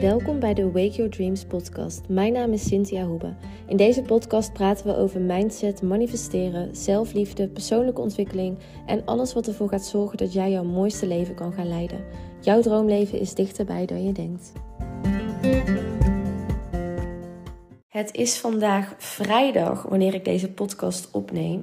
Welkom bij de Wake Your Dreams podcast. Mijn naam is Cynthia Hoebe. In deze podcast praten we over mindset, manifesteren, zelfliefde, persoonlijke ontwikkeling en alles wat ervoor gaat zorgen dat jij jouw mooiste leven kan gaan leiden. Jouw droomleven is dichterbij dan je denkt. Het is vandaag vrijdag wanneer ik deze podcast opneem.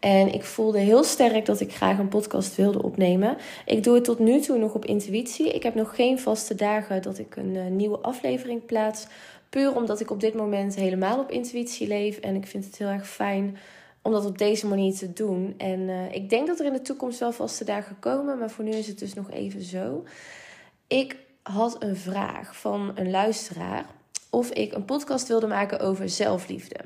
En ik voelde heel sterk dat ik graag een podcast wilde opnemen. Ik doe het tot nu toe nog op intuïtie. Ik heb nog geen vaste dagen dat ik een uh, nieuwe aflevering plaats. Puur omdat ik op dit moment helemaal op intuïtie leef. En ik vind het heel erg fijn om dat op deze manier te doen. En uh, ik denk dat er in de toekomst wel vaste dagen komen. Maar voor nu is het dus nog even zo. Ik had een vraag van een luisteraar of ik een podcast wilde maken over zelfliefde.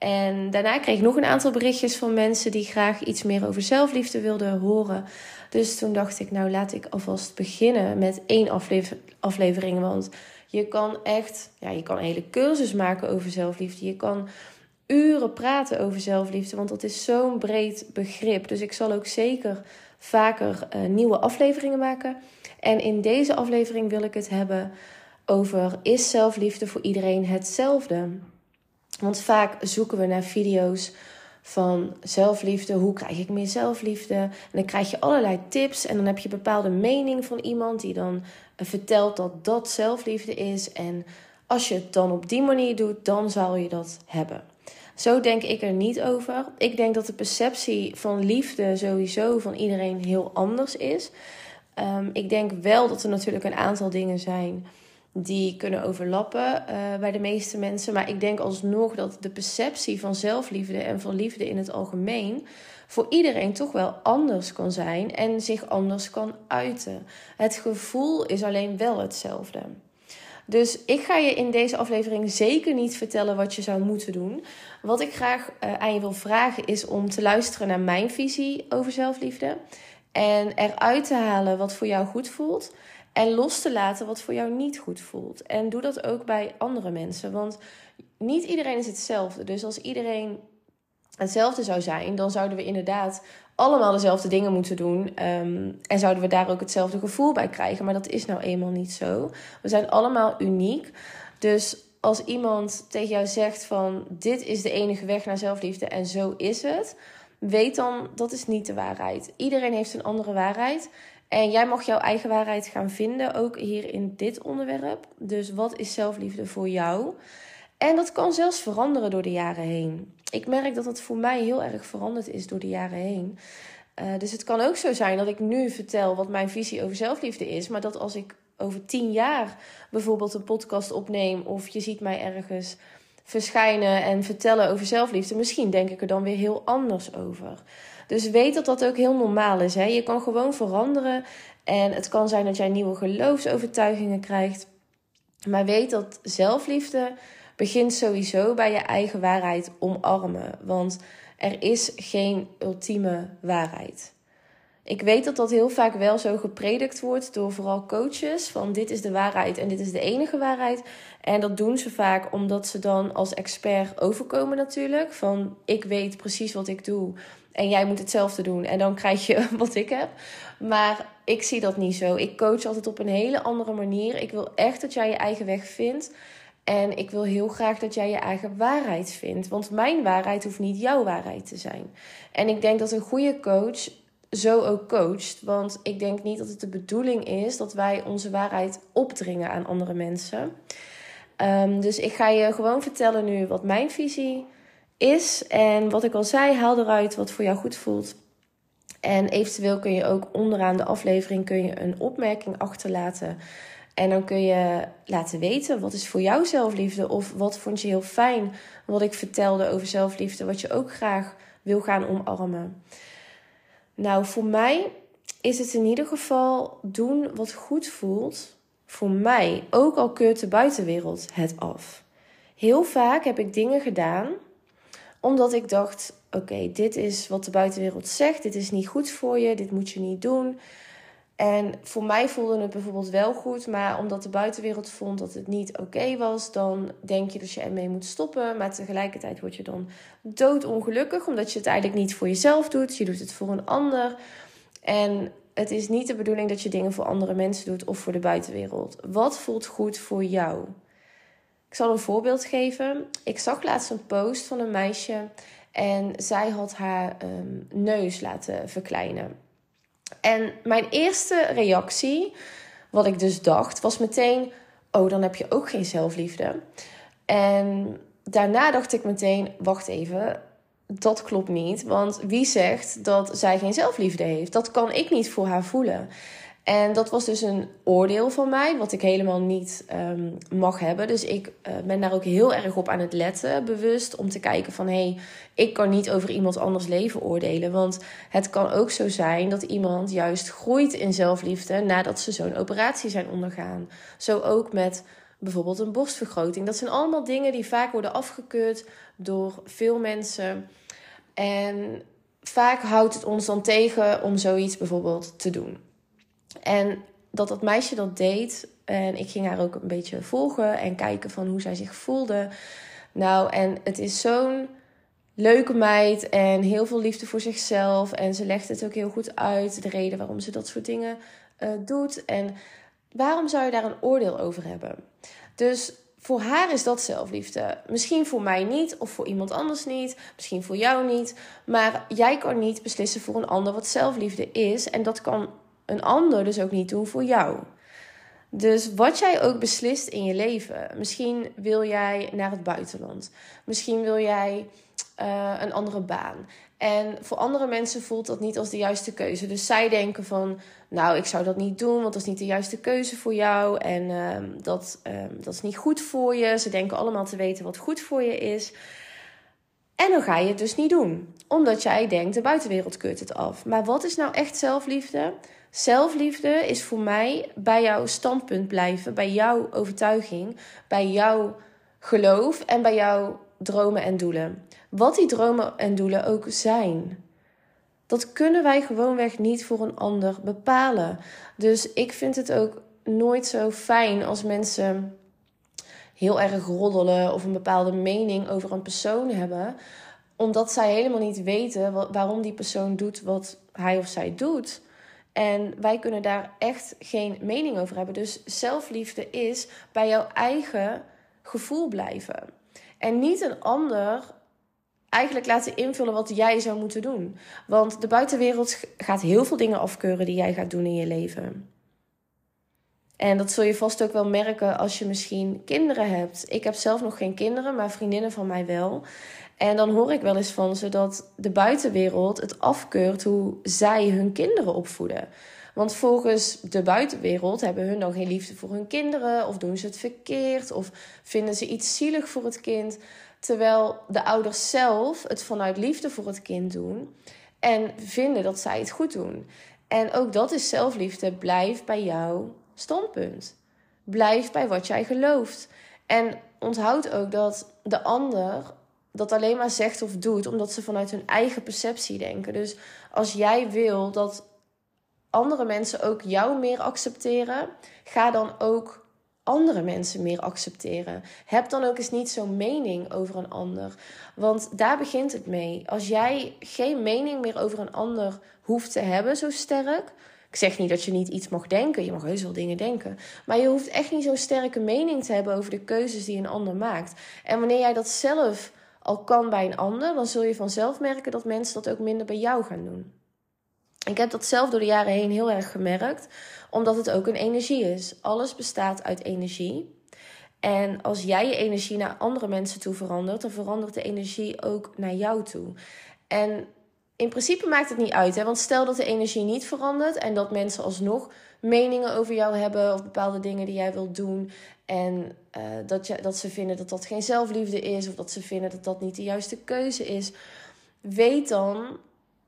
En daarna kreeg ik nog een aantal berichtjes van mensen die graag iets meer over zelfliefde wilden horen. Dus toen dacht ik, nou laat ik alvast beginnen met één aflevering. Want je kan echt, ja, je kan een hele cursus maken over zelfliefde. Je kan uren praten over zelfliefde, want dat is zo'n breed begrip. Dus ik zal ook zeker vaker uh, nieuwe afleveringen maken. En in deze aflevering wil ik het hebben over: is zelfliefde voor iedereen hetzelfde? Want vaak zoeken we naar video's van zelfliefde. Hoe krijg ik meer zelfliefde? En dan krijg je allerlei tips. En dan heb je een bepaalde mening van iemand die dan eh, vertelt dat dat zelfliefde is. En als je het dan op die manier doet, dan zal je dat hebben. Zo denk ik er niet over. Ik denk dat de perceptie van liefde sowieso van iedereen heel anders is. Um, ik denk wel dat er natuurlijk een aantal dingen zijn die kunnen overlappen uh, bij de meeste mensen. Maar ik denk alsnog dat de perceptie van zelfliefde en van liefde in het algemeen voor iedereen toch wel anders kan zijn en zich anders kan uiten. Het gevoel is alleen wel hetzelfde. Dus ik ga je in deze aflevering zeker niet vertellen wat je zou moeten doen. Wat ik graag uh, aan je wil vragen is om te luisteren naar mijn visie over zelfliefde. En eruit te halen wat voor jou goed voelt. En los te laten wat voor jou niet goed voelt. En doe dat ook bij andere mensen. Want niet iedereen is hetzelfde. Dus als iedereen hetzelfde zou zijn, dan zouden we inderdaad allemaal dezelfde dingen moeten doen. Um, en zouden we daar ook hetzelfde gevoel bij krijgen. Maar dat is nou eenmaal niet zo. We zijn allemaal uniek. Dus als iemand tegen jou zegt van dit is de enige weg naar zelfliefde en zo is het, weet dan dat is niet de waarheid. Iedereen heeft een andere waarheid. En jij mag jouw eigen waarheid gaan vinden, ook hier in dit onderwerp. Dus wat is zelfliefde voor jou? En dat kan zelfs veranderen door de jaren heen. Ik merk dat het voor mij heel erg veranderd is door de jaren heen. Uh, dus het kan ook zo zijn dat ik nu vertel wat mijn visie over zelfliefde is, maar dat als ik over tien jaar bijvoorbeeld een podcast opneem of je ziet mij ergens verschijnen en vertellen over zelfliefde, misschien denk ik er dan weer heel anders over. Dus weet dat dat ook heel normaal is. Hè? Je kan gewoon veranderen. En het kan zijn dat jij nieuwe geloofsovertuigingen krijgt. Maar weet dat zelfliefde begint sowieso bij je eigen waarheid omarmen. Want er is geen ultieme waarheid. Ik weet dat dat heel vaak wel zo gepredikt wordt door vooral coaches. Van dit is de waarheid en dit is de enige waarheid. En dat doen ze vaak omdat ze dan als expert overkomen natuurlijk. Van ik weet precies wat ik doe en jij moet hetzelfde doen. En dan krijg je wat ik heb. Maar ik zie dat niet zo. Ik coach altijd op een hele andere manier. Ik wil echt dat jij je eigen weg vindt. En ik wil heel graag dat jij je eigen waarheid vindt. Want mijn waarheid hoeft niet jouw waarheid te zijn. En ik denk dat een goede coach zo ook coacht. Want ik denk niet dat het de bedoeling is dat wij onze waarheid opdringen aan andere mensen. Um, dus ik ga je gewoon vertellen nu wat mijn visie is. En wat ik al zei, haal eruit wat voor jou goed voelt. En eventueel kun je ook onderaan de aflevering kun je een opmerking achterlaten. En dan kun je laten weten wat is voor jou zelfliefde. Of wat vond je heel fijn wat ik vertelde over zelfliefde. Wat je ook graag wil gaan omarmen. Nou, voor mij is het in ieder geval doen wat goed voelt. Voor mij, ook al keurt de buitenwereld het af. Heel vaak heb ik dingen gedaan omdat ik dacht: oké, dit is wat de buitenwereld zegt. Dit is niet goed voor je. Dit moet je niet doen. En voor mij voelde het bijvoorbeeld wel goed, maar omdat de buitenwereld vond dat het niet oké was, dan denk je dat je ermee moet stoppen. Maar tegelijkertijd word je dan doodongelukkig, omdat je het eigenlijk niet voor jezelf doet. Je doet het voor een ander. En het is niet de bedoeling dat je dingen voor andere mensen doet of voor de buitenwereld. Wat voelt goed voor jou? Ik zal een voorbeeld geven. Ik zag laatst een post van een meisje en zij had haar ehm, neus laten verkleinen. En mijn eerste reactie, wat ik dus dacht, was meteen: Oh, dan heb je ook geen zelfliefde. En daarna dacht ik meteen: Wacht even, dat klopt niet. Want wie zegt dat zij geen zelfliefde heeft? Dat kan ik niet voor haar voelen. En dat was dus een oordeel van mij, wat ik helemaal niet um, mag hebben. Dus ik uh, ben daar ook heel erg op aan het letten, bewust, om te kijken van hé, hey, ik kan niet over iemand anders leven oordelen. Want het kan ook zo zijn dat iemand juist groeit in zelfliefde nadat ze zo'n operatie zijn ondergaan. Zo ook met bijvoorbeeld een borstvergroting. Dat zijn allemaal dingen die vaak worden afgekeurd door veel mensen. En vaak houdt het ons dan tegen om zoiets bijvoorbeeld te doen. En dat dat meisje dat deed. En ik ging haar ook een beetje volgen en kijken van hoe zij zich voelde. Nou, en het is zo'n leuke meid en heel veel liefde voor zichzelf. En ze legt het ook heel goed uit, de reden waarom ze dat soort dingen uh, doet. En waarom zou je daar een oordeel over hebben? Dus voor haar is dat zelfliefde. Misschien voor mij niet, of voor iemand anders niet. Misschien voor jou niet. Maar jij kan niet beslissen voor een ander wat zelfliefde is. En dat kan een ander dus ook niet doen voor jou. Dus wat jij ook beslist in je leven. Misschien wil jij naar het buitenland. Misschien wil jij uh, een andere baan. En voor andere mensen voelt dat niet als de juiste keuze. Dus zij denken van, nou, ik zou dat niet doen, want dat is niet de juiste keuze voor jou. En uh, dat, uh, dat is niet goed voor je. Ze denken allemaal te weten wat goed voor je is. En dan ga je het dus niet doen, omdat jij denkt, de buitenwereld keurt het af. Maar wat is nou echt zelfliefde? Zelfliefde is voor mij bij jouw standpunt blijven, bij jouw overtuiging, bij jouw geloof en bij jouw dromen en doelen. Wat die dromen en doelen ook zijn. Dat kunnen wij gewoonweg niet voor een ander bepalen. Dus ik vind het ook nooit zo fijn als mensen heel erg roddelen of een bepaalde mening over een persoon hebben, omdat zij helemaal niet weten waarom die persoon doet wat hij of zij doet. En wij kunnen daar echt geen mening over hebben. Dus zelfliefde is bij jouw eigen gevoel blijven. En niet een ander eigenlijk laten invullen wat jij zou moeten doen. Want de buitenwereld gaat heel veel dingen afkeuren die jij gaat doen in je leven. En dat zul je vast ook wel merken als je misschien kinderen hebt. Ik heb zelf nog geen kinderen, maar vriendinnen van mij wel. En dan hoor ik wel eens van ze dat de buitenwereld het afkeurt hoe zij hun kinderen opvoeden. Want volgens de buitenwereld hebben hun dan geen liefde voor hun kinderen, of doen ze het verkeerd, of vinden ze iets zielig voor het kind. Terwijl de ouders zelf het vanuit liefde voor het kind doen en vinden dat zij het goed doen. En ook dat is zelfliefde. Blijf bij jouw standpunt. Blijf bij wat jij gelooft. En onthoud ook dat de ander dat alleen maar zegt of doet omdat ze vanuit hun eigen perceptie denken. Dus als jij wil dat andere mensen ook jou meer accepteren, ga dan ook andere mensen meer accepteren. Heb dan ook eens niet zo'n mening over een ander. Want daar begint het mee. Als jij geen mening meer over een ander hoeft te hebben, zo sterk. Ik zeg niet dat je niet iets mag denken. Je mag heus wel dingen denken. Maar je hoeft echt niet zo'n sterke mening te hebben over de keuzes die een ander maakt. En wanneer jij dat zelf al kan bij een ander, dan zul je vanzelf merken dat mensen dat ook minder bij jou gaan doen. Ik heb dat zelf door de jaren heen heel erg gemerkt, omdat het ook een energie is. Alles bestaat uit energie. En als jij je energie naar andere mensen toe verandert, dan verandert de energie ook naar jou toe. En in principe maakt het niet uit, hè? want stel dat de energie niet verandert en dat mensen alsnog meningen over jou hebben of bepaalde dingen die jij wilt doen. En uh, dat, dat ze vinden dat dat geen zelfliefde is of dat ze vinden dat dat niet de juiste keuze is. Weet dan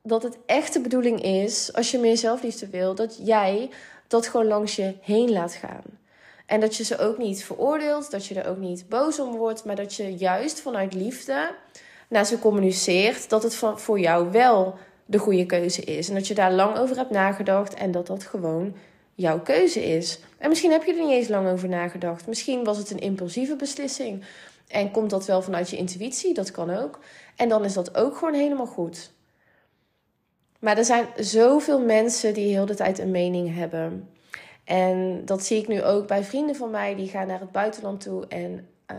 dat het echt de bedoeling is, als je meer zelfliefde wil, dat jij dat gewoon langs je heen laat gaan. En dat je ze ook niet veroordeelt, dat je er ook niet boos om wordt, maar dat je juist vanuit liefde naar ze communiceert dat het voor jou wel de goede keuze is. En dat je daar lang over hebt nagedacht en dat dat gewoon jouw keuze is. En misschien heb je er niet eens lang over nagedacht. Misschien was het een impulsieve beslissing. En komt dat wel vanuit je intuïtie? Dat kan ook. En dan is dat ook gewoon helemaal goed. Maar er zijn zoveel mensen die heel de tijd een mening hebben. En dat zie ik nu ook bij vrienden van mij die gaan naar het buitenland toe. En uh,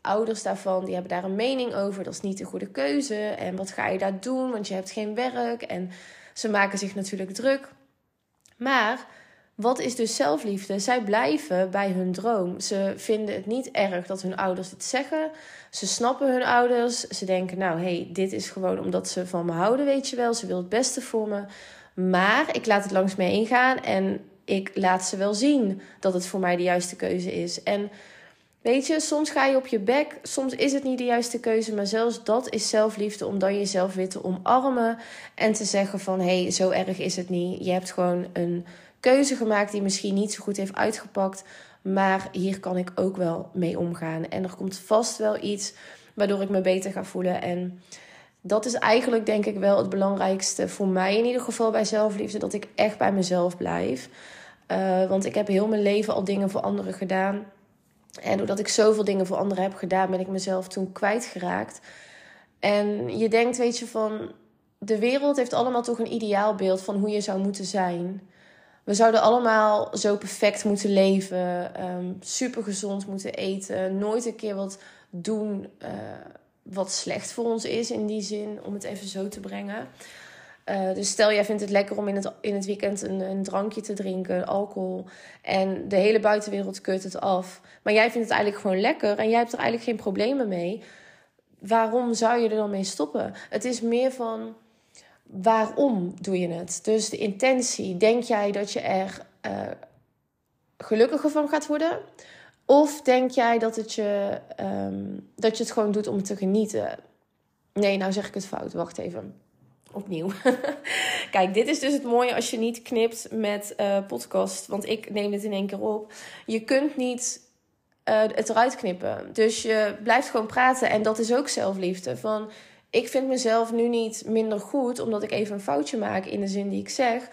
ouders daarvan die hebben daar een mening over. Dat is niet de goede keuze. En wat ga je daar doen? Want je hebt geen werk. En ze maken zich natuurlijk druk. Maar wat is dus zelfliefde? Zij blijven bij hun droom. Ze vinden het niet erg dat hun ouders het zeggen. Ze snappen hun ouders. Ze denken, nou, hey, dit is gewoon omdat ze van me houden, weet je wel. Ze wil het beste voor me. Maar ik laat het langs me heen gaan en ik laat ze wel zien dat het voor mij de juiste keuze is. En weet je, soms ga je op je bek, soms is het niet de juiste keuze, maar zelfs dat is zelfliefde om dan jezelf weer te omarmen en te zeggen van hé, hey, zo erg is het niet. Je hebt gewoon een keuze gemaakt die misschien niet zo goed heeft uitgepakt, maar hier kan ik ook wel mee omgaan. En er komt vast wel iets waardoor ik me beter ga voelen en dat is eigenlijk denk ik wel het belangrijkste voor mij in ieder geval bij zelfliefde. Dat ik echt bij mezelf blijf. Uh, want ik heb heel mijn leven al dingen voor anderen gedaan. En doordat ik zoveel dingen voor anderen heb gedaan, ben ik mezelf toen kwijtgeraakt. En je denkt, weet je, van de wereld heeft allemaal toch een ideaalbeeld van hoe je zou moeten zijn. We zouden allemaal zo perfect moeten leven, um, super gezond moeten eten, nooit een keer wat doen uh, wat slecht voor ons is in die zin, om het even zo te brengen. Uh, dus stel, jij vindt het lekker om in het, in het weekend een, een drankje te drinken, alcohol. En de hele buitenwereld keurt het af. Maar jij vindt het eigenlijk gewoon lekker en jij hebt er eigenlijk geen problemen mee. Waarom zou je er dan mee stoppen? Het is meer van waarom doe je het? Dus de intentie. Denk jij dat je er uh, gelukkiger van gaat worden? Of denk jij dat, het je, um, dat je het gewoon doet om te genieten? Nee, nou zeg ik het fout. Wacht even. Opnieuw. Kijk, dit is dus het mooie als je niet knipt met uh, podcast. Want ik neem het in één keer op. Je kunt niet uh, het eruit knippen. Dus je blijft gewoon praten. En dat is ook zelfliefde. Van, ik vind mezelf nu niet minder goed omdat ik even een foutje maak in de zin die ik zeg.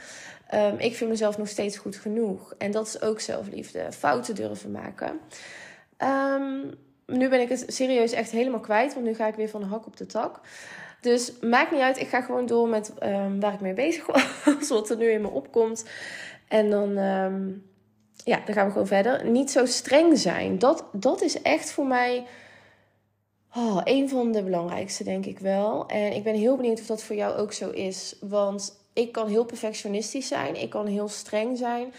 Um, ik vind mezelf nog steeds goed genoeg. En dat is ook zelfliefde. Fouten durven maken. Um, nu ben ik het serieus echt helemaal kwijt. Want nu ga ik weer van de hak op de tak. Dus maakt niet uit. Ik ga gewoon door met um, waar ik mee bezig was. Wat er nu in me opkomt. En dan, ja, dan gaan we gewoon verder. Niet zo streng zijn. Dat, dat is echt voor mij... Oh, een van de belangrijkste, denk ik wel. En ik ben heel benieuwd of dat voor jou ook zo is. Want ik kan heel perfectionistisch zijn. Ik kan heel streng zijn.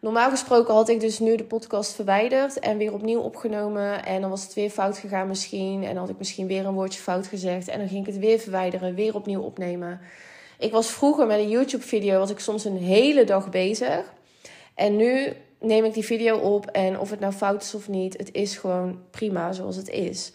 Normaal gesproken had ik dus nu de podcast verwijderd en weer opnieuw opgenomen. En dan was het weer fout gegaan misschien. En had ik misschien weer een woordje fout gezegd. En dan ging ik het weer verwijderen, weer opnieuw opnemen. Ik was vroeger met een YouTube-video, was ik soms een hele dag bezig. En nu neem ik die video op en of het nou fout is of niet, het is gewoon prima zoals het is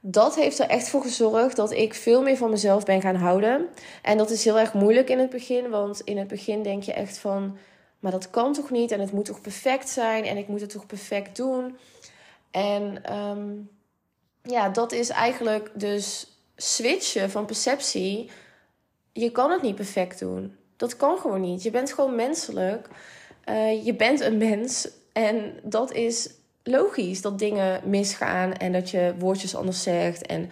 dat heeft er echt voor gezorgd dat ik veel meer van mezelf ben gaan houden. En dat is heel erg moeilijk in het begin, want in het begin denk je echt van, maar dat kan toch niet en het moet toch perfect zijn en ik moet het toch perfect doen. En um, ja, dat is eigenlijk dus switchen van perceptie. Je kan het niet perfect doen. Dat kan gewoon niet. Je bent gewoon menselijk. Uh, je bent een mens. En dat is logisch dat dingen misgaan en dat je woordjes anders zegt en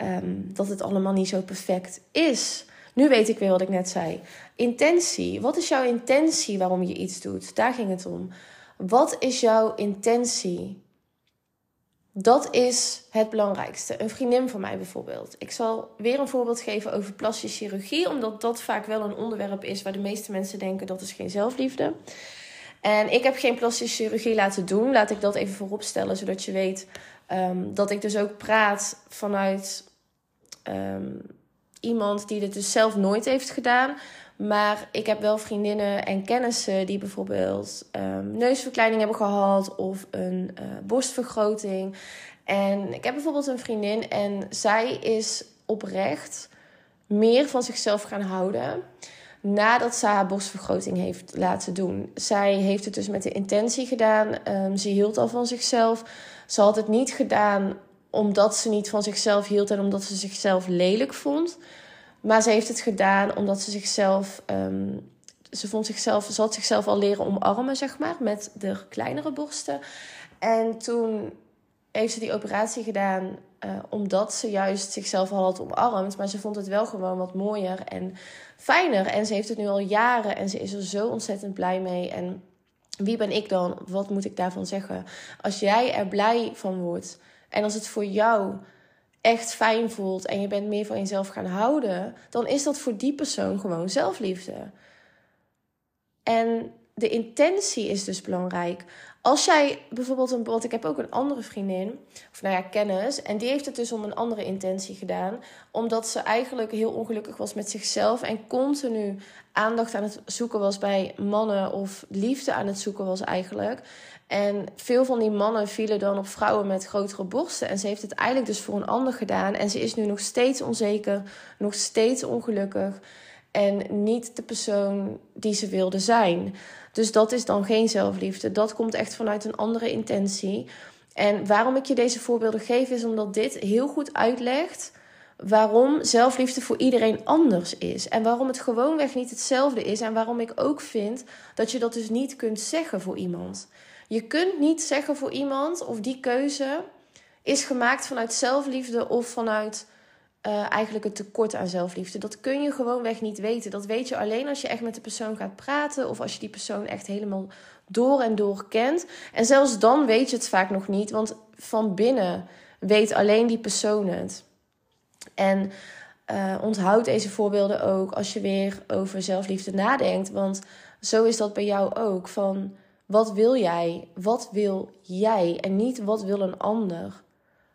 um, dat het allemaal niet zo perfect is. Nu weet ik weer wat ik net zei. Intentie. Wat is jouw intentie waarom je iets doet? Daar ging het om. Wat is jouw intentie? Dat is het belangrijkste. Een vriendin van mij bijvoorbeeld. Ik zal weer een voorbeeld geven over plastische chirurgie, omdat dat vaak wel een onderwerp is waar de meeste mensen denken dat is geen zelfliefde. En ik heb geen plastische chirurgie laten doen. Laat ik dat even voorop stellen, zodat je weet um, dat ik dus ook praat vanuit um, iemand die dit dus zelf nooit heeft gedaan. Maar ik heb wel vriendinnen en kennissen die bijvoorbeeld um, neusverkleining hebben gehad of een uh, borstvergroting. En ik heb bijvoorbeeld een vriendin en zij is oprecht meer van zichzelf gaan houden nadat ze haar borstvergroting heeft laten doen. Zij heeft het dus met de intentie gedaan. Um, ze hield al van zichzelf. Ze had het niet gedaan omdat ze niet van zichzelf hield en omdat ze zichzelf lelijk vond. Maar ze heeft het gedaan omdat ze zichzelf. Um, ze, vond zichzelf, ze had zichzelf al leren omarmen, zeg maar, met de kleinere borsten. En toen heeft ze die operatie gedaan uh, omdat ze juist zichzelf al had omarmd. Maar ze vond het wel gewoon wat mooier en fijner. En ze heeft het nu al jaren en ze is er zo ontzettend blij mee. En wie ben ik dan? Wat moet ik daarvan zeggen? Als jij er blij van wordt en als het voor jou echt fijn voelt en je bent meer van jezelf gaan houden, dan is dat voor die persoon gewoon zelfliefde. En de intentie is dus belangrijk. Als jij bijvoorbeeld een, want ik heb ook een andere vriendin, of nou ja, kennis, en die heeft het dus om een andere intentie gedaan, omdat ze eigenlijk heel ongelukkig was met zichzelf en continu aandacht aan het zoeken was bij mannen of liefde aan het zoeken was eigenlijk. En veel van die mannen vielen dan op vrouwen met grotere borsten. En ze heeft het eigenlijk dus voor een ander gedaan. En ze is nu nog steeds onzeker, nog steeds ongelukkig. En niet de persoon die ze wilde zijn. Dus dat is dan geen zelfliefde. Dat komt echt vanuit een andere intentie. En waarom ik je deze voorbeelden geef, is omdat dit heel goed uitlegt waarom zelfliefde voor iedereen anders is. En waarom het gewoonweg niet hetzelfde is. En waarom ik ook vind dat je dat dus niet kunt zeggen voor iemand. Je kunt niet zeggen voor iemand of die keuze is gemaakt vanuit zelfliefde of vanuit uh, eigenlijk het tekort aan zelfliefde. Dat kun je gewoonweg niet weten. Dat weet je alleen als je echt met de persoon gaat praten of als je die persoon echt helemaal door en door kent. En zelfs dan weet je het vaak nog niet, want van binnen weet alleen die persoon het. En uh, onthoud deze voorbeelden ook als je weer over zelfliefde nadenkt. Want zo is dat bij jou ook. Van wat wil jij? Wat wil jij? En niet wat wil een ander.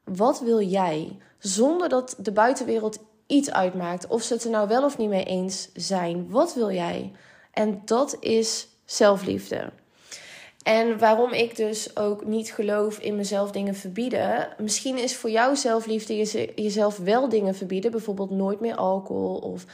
Wat wil jij? Zonder dat de buitenwereld iets uitmaakt. Of ze het er nou wel of niet mee eens zijn. Wat wil jij? En dat is zelfliefde. En waarom ik dus ook niet geloof in mezelf dingen verbieden. Misschien is voor jou zelfliefde jezelf wel dingen verbieden. Bijvoorbeeld nooit meer alcohol of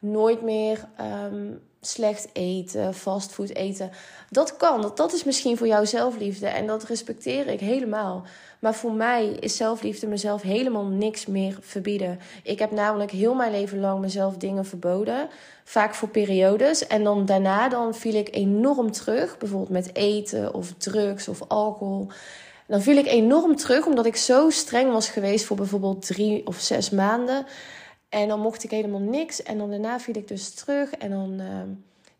nooit meer ehm, slecht eten, fastfood eten. Dat kan. Dat, dat is misschien voor jou zelfliefde. En dat respecteer ik helemaal. Maar voor mij is zelfliefde mezelf helemaal niks meer verbieden. Ik heb namelijk heel mijn leven lang mezelf dingen verboden. Vaak voor periodes. En dan daarna dan viel ik enorm terug. Bijvoorbeeld met eten of drugs of alcohol. Dan viel ik enorm terug omdat ik zo streng was geweest voor bijvoorbeeld drie of zes maanden. En dan mocht ik helemaal niks. En dan daarna viel ik dus terug. En dan, uh,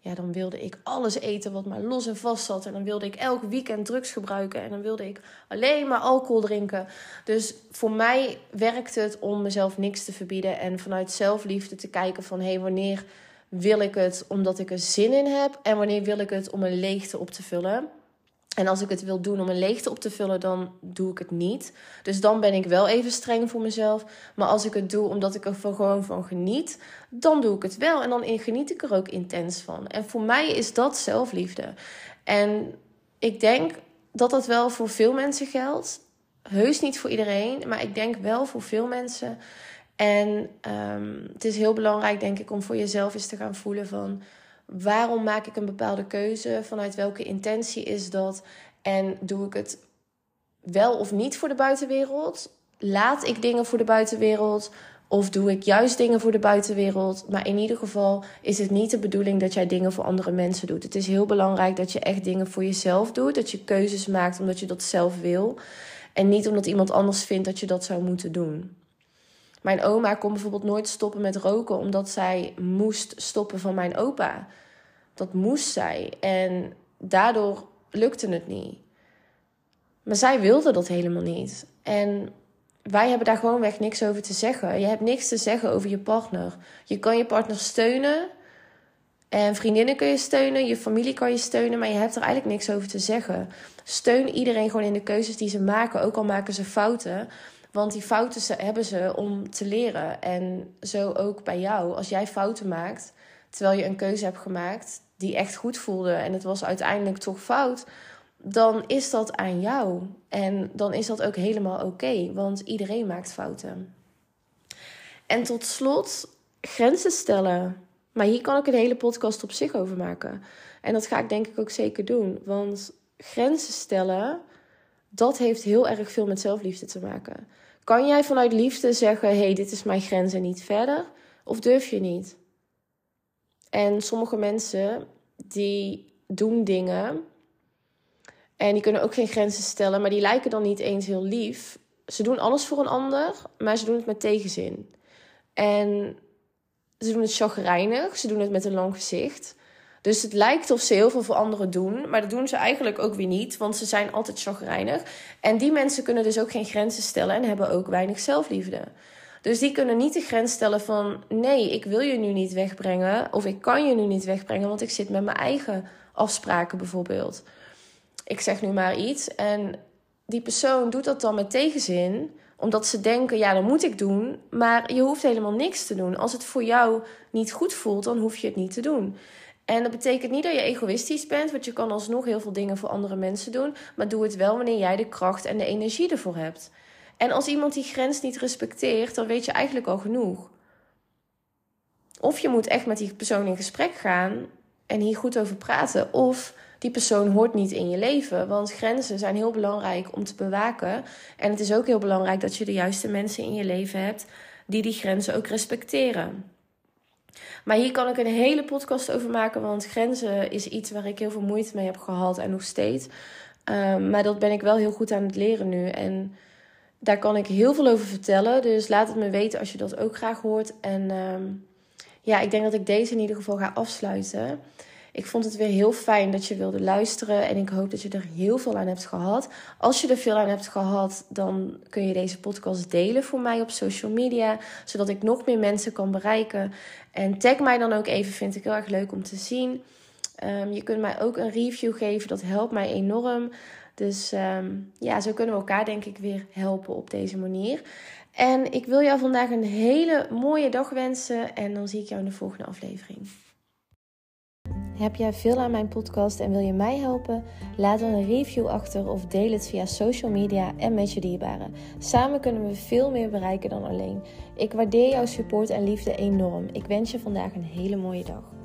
ja, dan wilde ik alles eten wat maar los en vast zat. En dan wilde ik elk weekend drugs gebruiken. En dan wilde ik alleen maar alcohol drinken. Dus voor mij werkte het om mezelf niks te verbieden. En vanuit zelfliefde te kijken van... hé, hey, wanneer wil ik het omdat ik er zin in heb? En wanneer wil ik het om een leegte op te vullen? En als ik het wil doen om een leegte op te vullen, dan doe ik het niet. Dus dan ben ik wel even streng voor mezelf. Maar als ik het doe omdat ik er gewoon van geniet, dan doe ik het wel. En dan geniet ik er ook intens van. En voor mij is dat zelfliefde. En ik denk dat dat wel voor veel mensen geldt. Heus niet voor iedereen, maar ik denk wel voor veel mensen. En um, het is heel belangrijk, denk ik, om voor jezelf eens te gaan voelen van Waarom maak ik een bepaalde keuze? Vanuit welke intentie is dat? En doe ik het wel of niet voor de buitenwereld? Laat ik dingen voor de buitenwereld? Of doe ik juist dingen voor de buitenwereld? Maar in ieder geval is het niet de bedoeling dat jij dingen voor andere mensen doet. Het is heel belangrijk dat je echt dingen voor jezelf doet. Dat je keuzes maakt omdat je dat zelf wil. En niet omdat iemand anders vindt dat je dat zou moeten doen. Mijn oma kon bijvoorbeeld nooit stoppen met roken omdat zij moest stoppen van mijn opa. Dat moest zij. En daardoor lukte het niet. Maar zij wilde dat helemaal niet. En wij hebben daar gewoon weg niks over te zeggen. Je hebt niks te zeggen over je partner. Je kan je partner steunen. En vriendinnen kun je steunen, je familie kan je steunen, maar je hebt er eigenlijk niks over te zeggen. Steun iedereen gewoon in de keuzes die ze maken, ook al maken ze fouten. Want die fouten hebben ze om te leren. En zo ook bij jou. Als jij fouten maakt, terwijl je een keuze hebt gemaakt die echt goed voelde en het was uiteindelijk toch fout, dan is dat aan jou. En dan is dat ook helemaal oké, want iedereen maakt fouten. En tot slot, grenzen stellen. Maar hier kan ik een hele podcast op zich over maken. En dat ga ik denk ik ook zeker doen. Want grenzen stellen, dat heeft heel erg veel met zelfliefde te maken. Kan jij vanuit liefde zeggen: hé, hey, dit is mijn grens en niet verder? Of durf je niet? En sommige mensen die doen dingen En die kunnen ook geen grenzen stellen, maar die lijken dan niet eens heel lief. Ze doen alles voor een ander, maar ze doen het met tegenzin. En ze doen het chagrijnig, ze doen het met een lang gezicht. Dus het lijkt of ze heel veel voor anderen doen, maar dat doen ze eigenlijk ook weer niet, want ze zijn altijd chagrijnig. En die mensen kunnen dus ook geen grenzen stellen en hebben ook weinig zelfliefde. Dus die kunnen niet de grens stellen van nee, ik wil je nu niet wegbrengen of ik kan je nu niet wegbrengen, want ik zit met mijn eigen afspraken bijvoorbeeld. Ik zeg nu maar iets en die persoon doet dat dan met tegenzin, omdat ze denken, ja, dat moet ik doen, maar je hoeft helemaal niks te doen. Als het voor jou niet goed voelt, dan hoef je het niet te doen. En dat betekent niet dat je egoïstisch bent, want je kan alsnog heel veel dingen voor andere mensen doen, maar doe het wel wanneer jij de kracht en de energie ervoor hebt. En als iemand die grens niet respecteert, dan weet je eigenlijk al genoeg. Of je moet echt met die persoon in gesprek gaan en hier goed over praten, of die persoon hoort niet in je leven. Want grenzen zijn heel belangrijk om te bewaken. En het is ook heel belangrijk dat je de juiste mensen in je leven hebt die die grenzen ook respecteren. Maar hier kan ik een hele podcast over maken, want grenzen is iets waar ik heel veel moeite mee heb gehad en nog steeds. Um, maar dat ben ik wel heel goed aan het leren nu. En daar kan ik heel veel over vertellen. Dus laat het me weten als je dat ook graag hoort. En um, ja, ik denk dat ik deze in ieder geval ga afsluiten. Ik vond het weer heel fijn dat je wilde luisteren en ik hoop dat je er heel veel aan hebt gehad. Als je er veel aan hebt gehad, dan kun je deze podcast delen voor mij op social media, zodat ik nog meer mensen kan bereiken. En tag mij dan ook even, vind ik heel erg leuk om te zien. Um, je kunt mij ook een review geven, dat helpt mij enorm. Dus um, ja, zo kunnen we elkaar denk ik weer helpen op deze manier. En ik wil jou vandaag een hele mooie dag wensen en dan zie ik jou in de volgende aflevering. Heb jij veel aan mijn podcast en wil je mij helpen? Laat dan een review achter of deel het via social media en met je dierbaren. Samen kunnen we veel meer bereiken dan alleen. Ik waardeer jouw support en liefde enorm. Ik wens je vandaag een hele mooie dag.